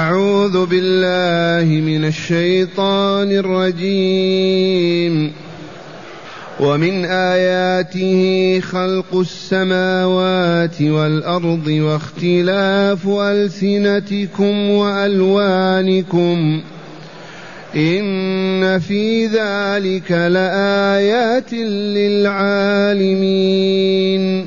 أعوذ بالله من الشيطان الرجيم. ومن آياته خلق السماوات والأرض واختلاف ألسنتكم وألوانكم. إن في ذلك لآيات للعالمين.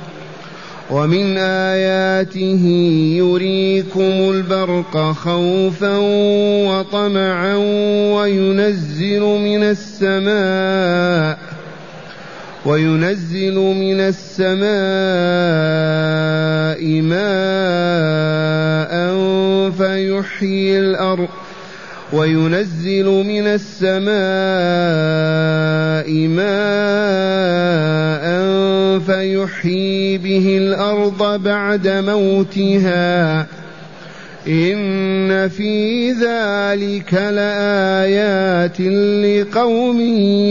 ومن آياته يريكم البرق خوفا وطمعا وينزل من السماء وينزل من السماء ماء فيحيي الأرض وينزل من السماء ماء الأرض بعد موتها. إن في ذلك لآيات لقوم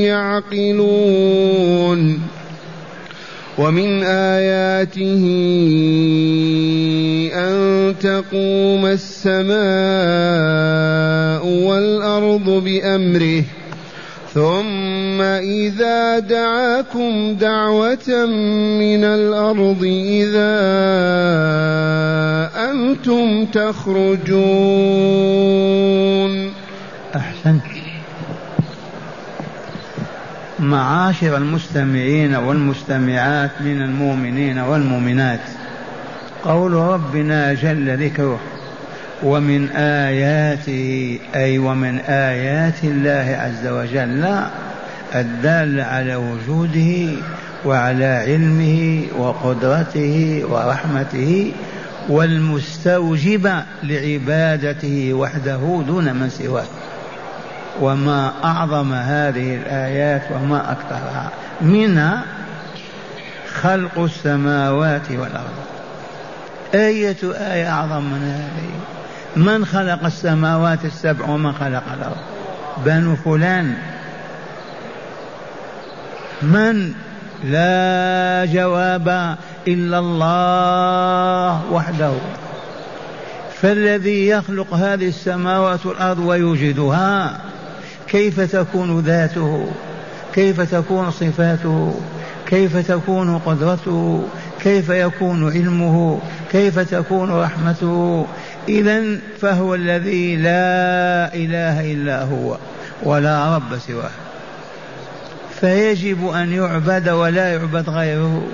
يعقلون. ومن آياته أن تقوم السماء والأرض بأمره. ثم إذا دعاكم دعوة من الأرض إذا أنتم تخرجون. أحسنت. معاشر المستمعين والمستمعات من المؤمنين والمؤمنات قول ربنا جل ذكره. ومن آياته أي ومن آيات الله عز وجل الدالة على وجوده وعلى علمه وقدرته ورحمته والمستوجب لعبادته وحده دون من سواه. وما أعظم هذه الآيات وما أكثرها منها خلق السماوات والأرض. أية آية أعظم من هذه؟ من خلق السماوات السبع ومن خلق الأرض؟ بنو فلان. من؟ لا جواب إلا الله وحده. فالذي يخلق هذه السماوات والأرض ويوجدها كيف تكون ذاته؟ كيف تكون صفاته؟ كيف تكون قدرته؟ كيف يكون علمه؟ كيف تكون رحمته؟ إذا فهو الذي لا إله إلا هو ولا رب سواه. فيجب أن يعبد ولا يعبد غيره.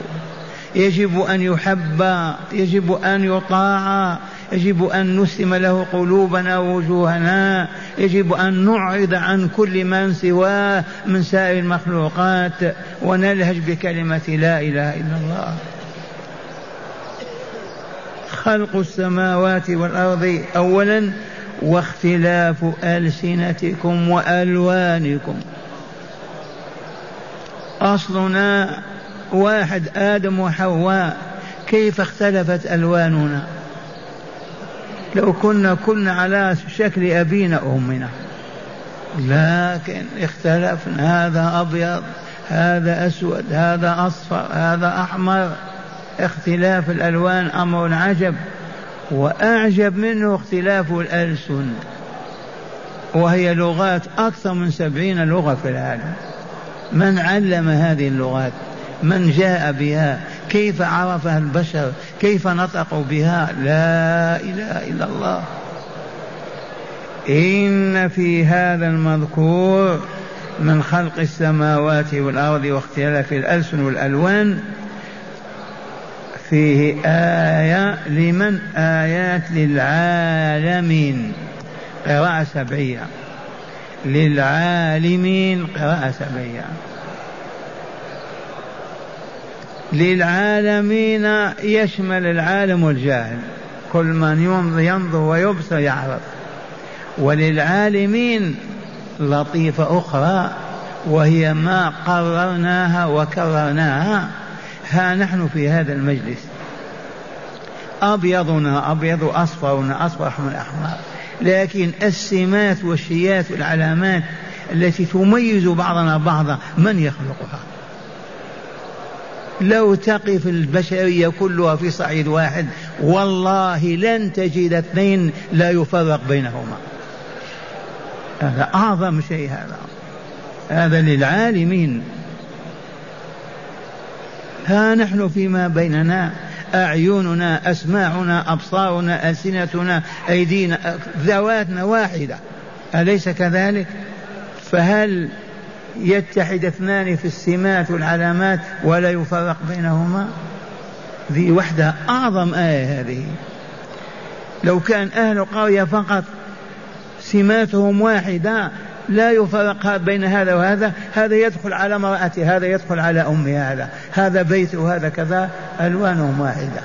يجب أن يحب يجب أن يطاع يجب أن نسلم له قلوبنا ووجوهنا يجب أن نعرض عن كل من سواه من سائر المخلوقات ونلهج بكلمة لا إله إلا الله. خلق السماوات والأرض أولا واختلاف ألسنتكم وألوانكم. أصلنا واحد آدم وحواء كيف اختلفت ألواننا؟ لو كنا كنا على شكل أبينا وأمنا. لكن اختلفنا هذا أبيض هذا أسود هذا أصفر هذا أحمر. اختلاف الألوان أمر عجب وأعجب منه اختلاف الألسن. وهي لغات أكثر من سبعين لغة في العالم. من علم هذه اللغات؟ من جاء بها؟ كيف عرفها البشر؟ كيف نطقوا بها؟ لا إله إلا الله. إن في هذا المذكور من خلق السماوات والأرض واختلاف الألسن والألوان فيه آية لمن آيات للعالمين. قراءة سبعية. للعالمين قراءة سبعية. للعالمين يشمل العالم والجاهل. كل من ينظر ويبصر يعرف. وللعالمين لطيفة أخرى وهي ما قررناها وكررناها ها نحن في هذا المجلس. أبيضنا أبيض أصفرنا أصفر من الأحمر. لكن السمات والشيات والعلامات التي تميز بعضنا بعضا من يخلقها؟ لو تقف البشرية كلها في صعيد واحد والله لن تجد اثنين لا يفرق بينهما. هذا أعظم شيء هذا. هذا للعالمين. ها نحن فيما بيننا أعيننا أسماعنا أبصارنا ألسنتنا أيدينا ذواتنا واحدة. أليس كذلك؟ فهل يتحد اثنان في السمات والعلامات ولا يفرق بينهما؟ ذي وحدة أعظم آية هذه. لو كان أهل القرية فقط سماتهم واحدة لا يفرق بين هذا وهذا. هذا يدخل على امرأته هذا يدخل على أمه هذا. هذا بيته وهذا كذا ألوانهم واحدة.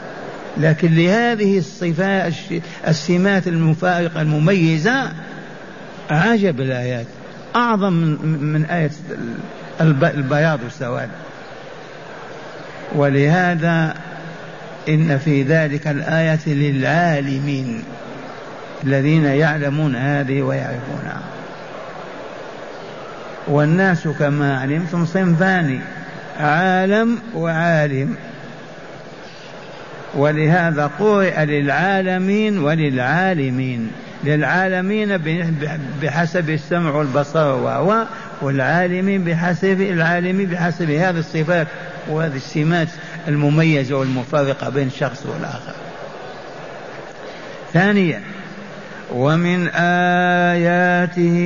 لكن لهذه الصفات السمات المفارقة المميزة عجب الآيات. أعظم من آية البياض والسواد. ولهذا إن في ذلك الآية للعالمين الذين يعلمون هذه ويعرفونها. والناس كما علمتم صنفان عالم وعالم. ولهذا قرئ للعالمين وللعالمين. للعالمين بحسب السمع والبصر وهو والعالمين بحسب العالم بحسب هذه الصفات وهذه السمات المميزة والمفارقة بين الشخص والآخر. ثانيا ومن آياته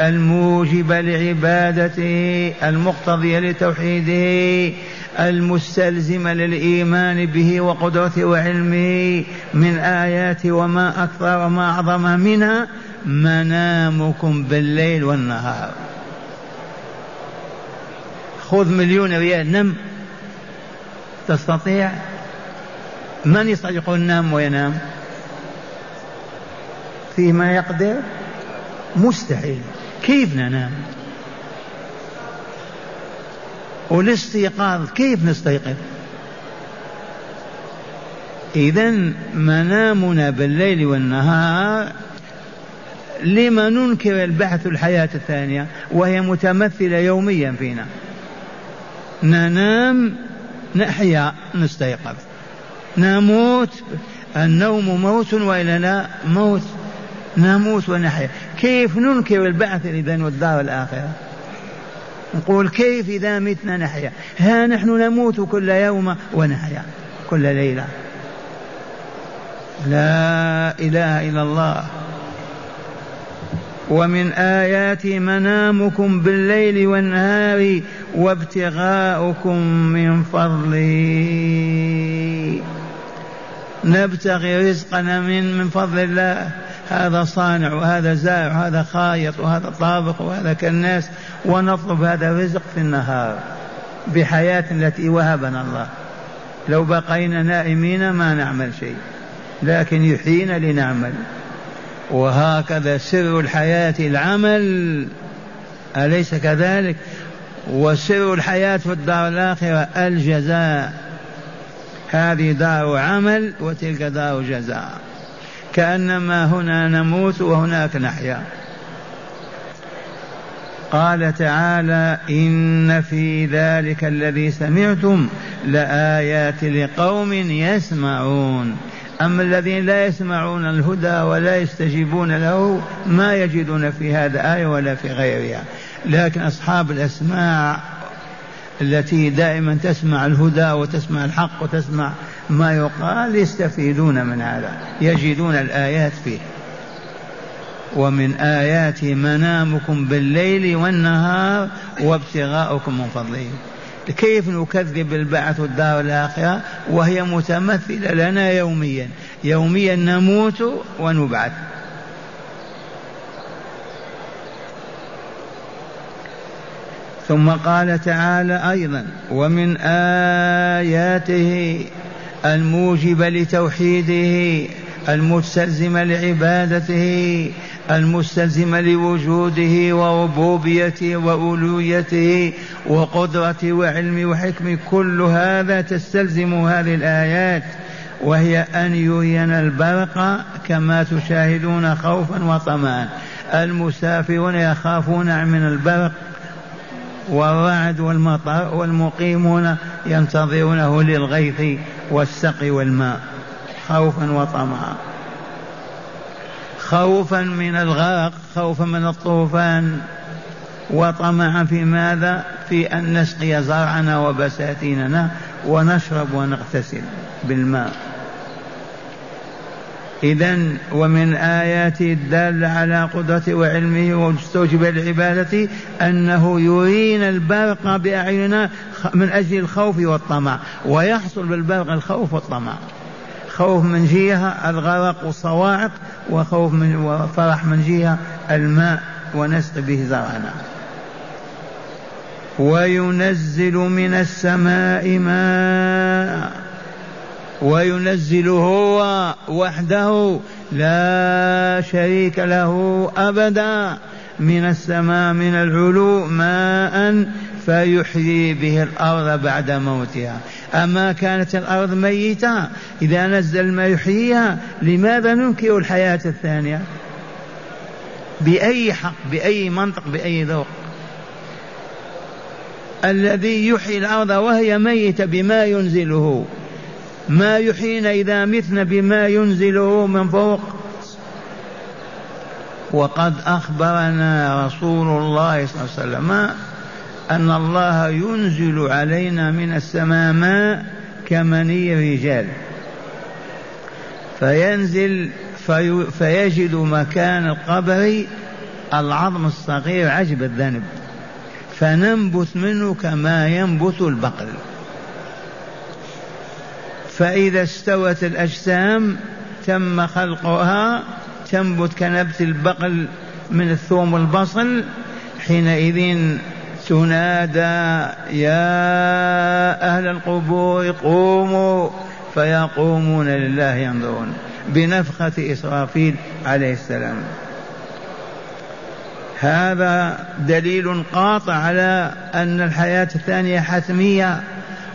الموجبة لعبادته المقتضية لتوحيده المستلزمة للإيمان به وقدرته وعلمه من آياته وما أكثر وما أعظم منها منامكم بالليل والنهار. خذ مليون ريال نم. تستطيع؟ من يستطيع يقول نام وينام؟ فيما يقدر؟ مستحيل. كيف ننام؟ والاستيقاظ كيف نستيقظ؟ إذا منامنا بالليل والنهار لما ننكر البحث الحياة الثانية وهي متمثلة يوميا فينا. ننام نحيا نستيقظ. نموت النوم موت وإلا لا؟ موت. نموت ونحيا. كيف ننكر البعث إذا والدار الآخرة؟ نقول كيف إذا متنا نحيا؟ ها نحن نموت كل يوم ونحيا كل ليلة. لا إله إلا الله. ومن آيات منامكم بالليل والنهار وابتغاؤكم من فضله. نبتغي رزقنا من من فضل الله. هذا صانع وهذا زارع وهذا خايط وهذا طابخ وهذا كالناس ونطلب هذا الرزق في النهار بحياة التي وهبنا الله. لو بقينا نائمين ما نعمل شيء لكن يحيينا لنعمل. وهكذا سر الحياة العمل. أليس كذلك؟ وسر الحياة في الدار الآخرة الجزاء. هذه دار عمل وتلك دار جزاء. كأنما هنا نموت وهناك نحيا. قال تعالى إن في ذلك الذي سمعتم لآيات لقوم يسمعون. أما الذين لا يسمعون الهدى ولا يستجيبون له ما يجدون في هذا آية ولا في غيرها. لكن أصحاب الأسماع التي دائما تسمع الهدى وتسمع الحق وتسمع ما يقال يستفيدون من هذا يجدون الآيات فيه. ومن آيات منامكم بالليل والنهار وابتغاؤكم من فضله. كيف نكذب البعث والدار الآخرة وهي متمثلة لنا يوميا؟ يوميا نموت ونبعث. ثم قال تعالى أيضا ومن آياته الموجبة لتوحيده المستلزمة لعبادته المستلزمة لوجوده وربوبيته وألويته وقدرته وعلمه وحكمه كل هذا تستلزم هذه الآيات وهي أن يرينا البرق كما تشاهدون خوفا وطمعا. المسافرون يخافون من البرق والرعد والمطر والمقيمون ينتظرونه للغيث والسقي والماء خوفا وطمعا. خوفا من الغرق خوفا من الطوفان. وطمعا في ماذا؟ في أن نسقي زرعنا وبساتيننا ونشرب ونغتسل بالماء. إذا ومن آياته الدالة على قدرته وعلمه ومستوجب العبادة أنه يرينا البرق بأعيننا من أجل الخوف والطمع ويحصل بالبرق الخوف والطمع. خوف من جهة الغرق والصواعق وخوف من وفرح من جهة الماء ونسقي به زرعنا وينزل من السماء ماء. وينزل هو وحده لا شريك له أبدا. من السماء من العلو ماء فيحيي به الأرض بعد موتها. أما كانت الأرض ميتة إذا نزل ما يحييها لماذا ننكر الحياة الثانية؟ بأي حق بأي منطق بأي ذوق. الذي يحيي الأرض وهي ميتة بما ينزله. ما يحيينا إذا متنا بما ينزله من فوق. وقد أخبرنا رسول الله صلى الله عليه وسلم أن الله ينزل علينا من السماء ماء كمني الرجال فينزل في فيجد مكان القبر العظم الصغير عجب الذنب. فننبت منه كما ينبت البقل فإذا استوت الأجسام تم خلقها تنبت كنبت البقل من الثوم والبصل حينئذ تنادى يا أهل القبور قوموا! فيقومون لله ينظرون. بنفخة إسرافيل عليه السلام. هذا دليل قاطع على أن الحياة الثانية حتمية.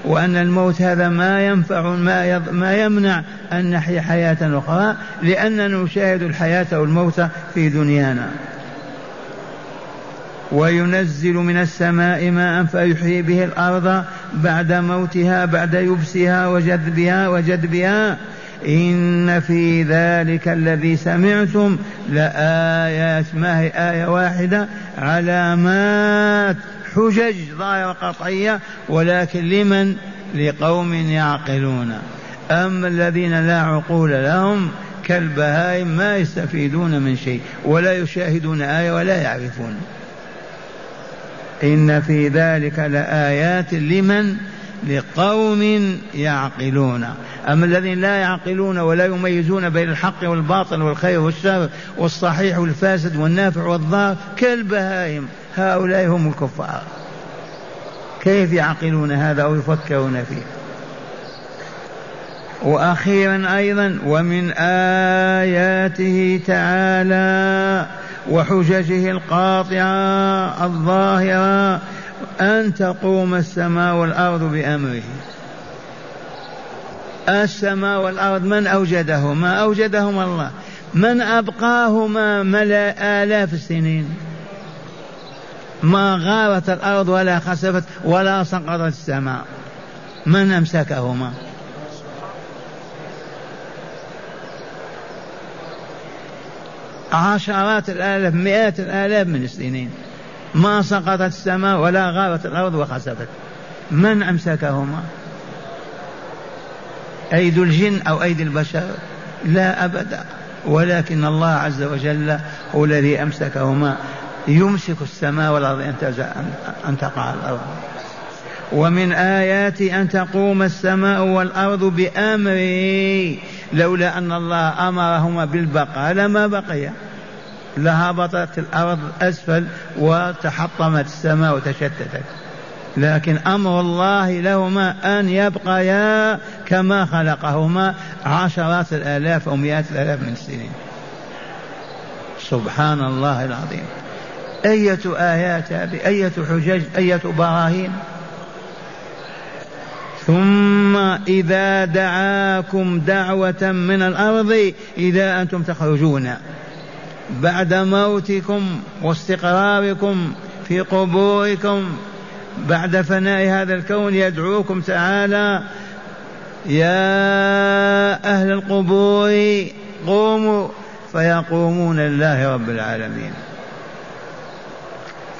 وأن الموت هذا ما ينفع ما ما يمنع أن نحيا حياة أخرى لأننا نشاهد الحياة والموت في دنيانا. وينزل من السماء ماء فيحيي به الأرض بعد موتها بعد يبسها وجذبها وجدبها إن في ذلك الذي سمعتم لآيات ما هي آية واحدة؟ علامات حجج ظاهرة قطعية ولكن لمن؟ لقوم يعقلون. أما الذين لا عقول لهم كالبهائم ما يستفيدون من شيء ولا يشاهدون آية ولا يعرفون. إن في ذلك لآيات لمن؟ لقوم يعقلون. أما الذين لا يعقلون ولا يميزون بين الحق والباطل والخير والشر والصحيح والفاسد والنافع والضار كالبهائم. هؤلاء هم الكفار. كيف يعقلون هذا أو يفكرون فيه؟ وأخيرا أيضا ومن آياته تعالى وحججه القاطعة الظاهرة أن تقوم السماء والأرض بأمره. السماء والأرض من أوجدهما؟ أوجدهما الله. من أبقاهما ملا آلاف السنين. ما غارت الأرض ولا خسفت ولا سقطت السماء. من أمسكهما؟ عشرات الآلاف مئات الآلاف من السنين. ما سقطت السماء ولا غارت الأرض وخسفت من أمسكهما؟ أيدي الجن أو أيدي البشر؟ لا أبدا ولكن الله عز وجل هو الذي أمسكهما. يمسك السماء والأرض أن, تقع الأرض. ومن آياته أن تقوم السماء والأرض بأمره لولا أن الله أمرهما بالبقاء لما بقي لهبطت الأرض أسفل وتحطمت السماء وتشتتت. لكن أمر الله لهما أن يبقيا كما خلقهما عشرات الآلاف أو مئات الآلاف من السنين. سبحان الله العظيم. أية آيات هذه أية حجج أية براهين؟ ثم إذا دعاكم دعوة من الأرض إذا أنتم تخرجون. بعد موتكم واستقراركم في قبوركم بعد فناء هذا الكون يدعوكم تعالى يا أهل القبور قوموا فيقومون لله رب العالمين.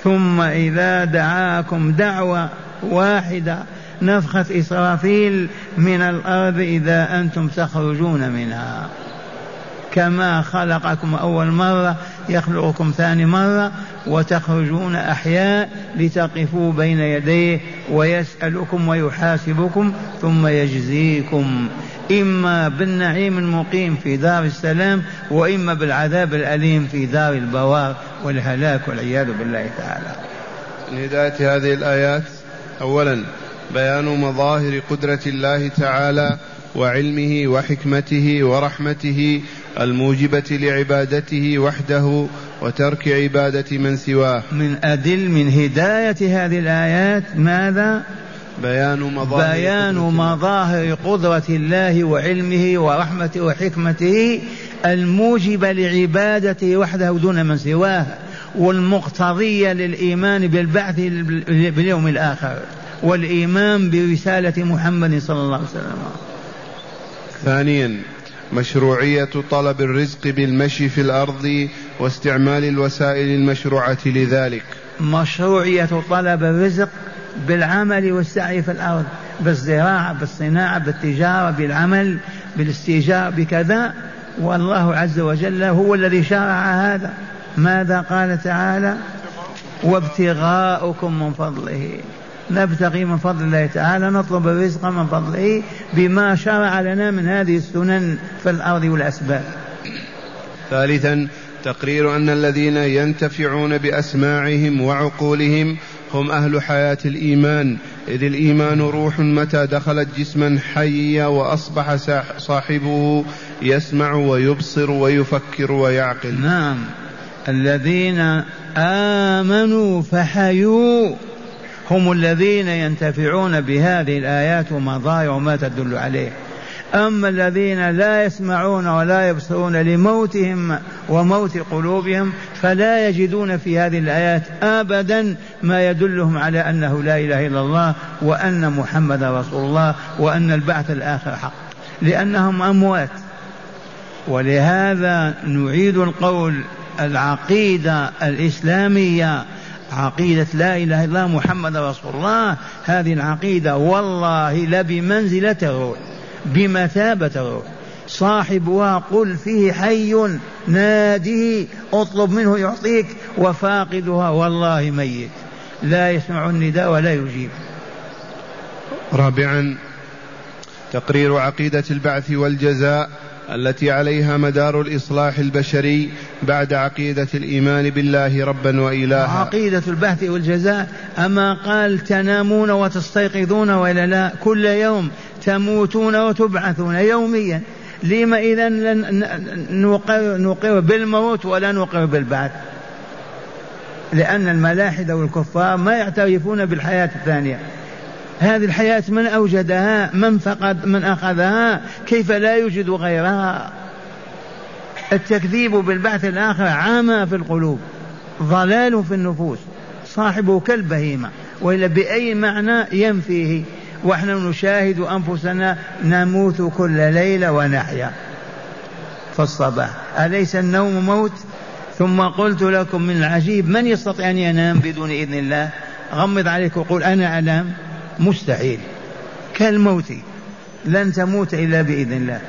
ثم إذا دعاكم دعوة واحدة نفخة إسرافيل من الأرض إذا أنتم تخرجون منها. كما خلقكم أول مرة يخلقكم ثاني مرة وتخرجون أحياء لتقفوا بين يديه ويسألكم ويحاسبكم ثم يجزيكم. إما بالنعيم المقيم في دار السلام وإما بالعذاب الأليم في دار البوار والهلاك والعياذ بالله تعالى. من هداية هذه الآيات أولا بيان مظاهر قدرة الله تعالى وعلمه وحكمته ورحمته الموجبة لعبادته وحده وترك عبادة من سواه. من أدل من هداية هذه الآيات ماذا؟ بيان مظاهر بيان مظاهر قدرة الله وعلمه ورحمته وحكمته الموجبة لعبادته وحده دون من سواه والمقتضية للإيمان بالبعث باليوم الآخر والإيمان برسالة محمد صلى الله عليه وسلم. ثانيا مشروعية طلب الرزق بالمشي في الأرض واستعمال الوسائل المشروعة لذلك. مشروعية طلب الرزق بالعمل والسعي في الأرض بالزراعة بالصناعة بالتجارة بالعمل بالاستيجار بكذا. والله عز وجل هو الذي شرع هذا. ماذا قال تعالى؟ وابتغاؤكم من فضله. نبتغي من فضل الله تعالى نطلب الرزق من فضله بما شرع لنا من هذه السنن في الأرض والأسباب. ثالثا تقرير أن الذين ينتفعون بأسماعهم وعقولهم هم أهل حياة الإيمان إذ الإيمان روح متى دخلت جسما حيا وأصبح صاحبه يسمع ويبصر ويفكر ويعقل. نعم. الذين آمنوا فحيوا. هم الذين ينتفعون بهذه الآيات ومظاهر وما تدل عليه. أما الذين لا يسمعون ولا يبصرون لموتهم وموت قلوبهم فلا يجدون في هذه الآيات أبدا ما يدلهم على أنه لا إله إلا الله وأن محمد رسول الله وأن البعث الآخر حق. لأنهم أموات. ولهذا نعيد القول العقيدة الإسلامية عقيدة لا إله إلا الله محمد رسول الله. هذه العقيدة والله لبمنزلة الروح بمثابة الروح صاحبها قل فيه حي ناده اطلب منه يعطيك. وفاقدها والله ميت. لا يسمع النداء ولا يجيب. رابعا تقرير عقيدة البعث والجزاء. التي عليها مدار الإصلاح البشري بعد عقيدة الإيمان بالله ربا وإلها. عقيدة البحث والجزاء. أما قال تنامون وتستيقظون ولا لا كل يوم تموتون وتبعثون يوميا. لما إذا نقر, نقر بالموت ولا نقر بالبعث. لأن الملاحدة والكفار ما يعترفون بالحياة الثانية. هذه الحياة من أوجدها من فقد من أخذها كيف لا يوجد غيرها؟ التكذيب بالبعث الآخر عمى في القلوب ضلال في النفوس صاحبه كالبهيمة وإلا بأي معنى ينفيه؟ ونحن نشاهد أنفسنا نموت كل ليلة ونحيا في الصباح. أليس النوم موت؟ ثم قلت لكم من العجيب من يستطيع أن ينام بدون إذن الله؟ غمض عليك وقول أنا أنام. مستحيل. كالموت لن تموت إلا بإذن الله.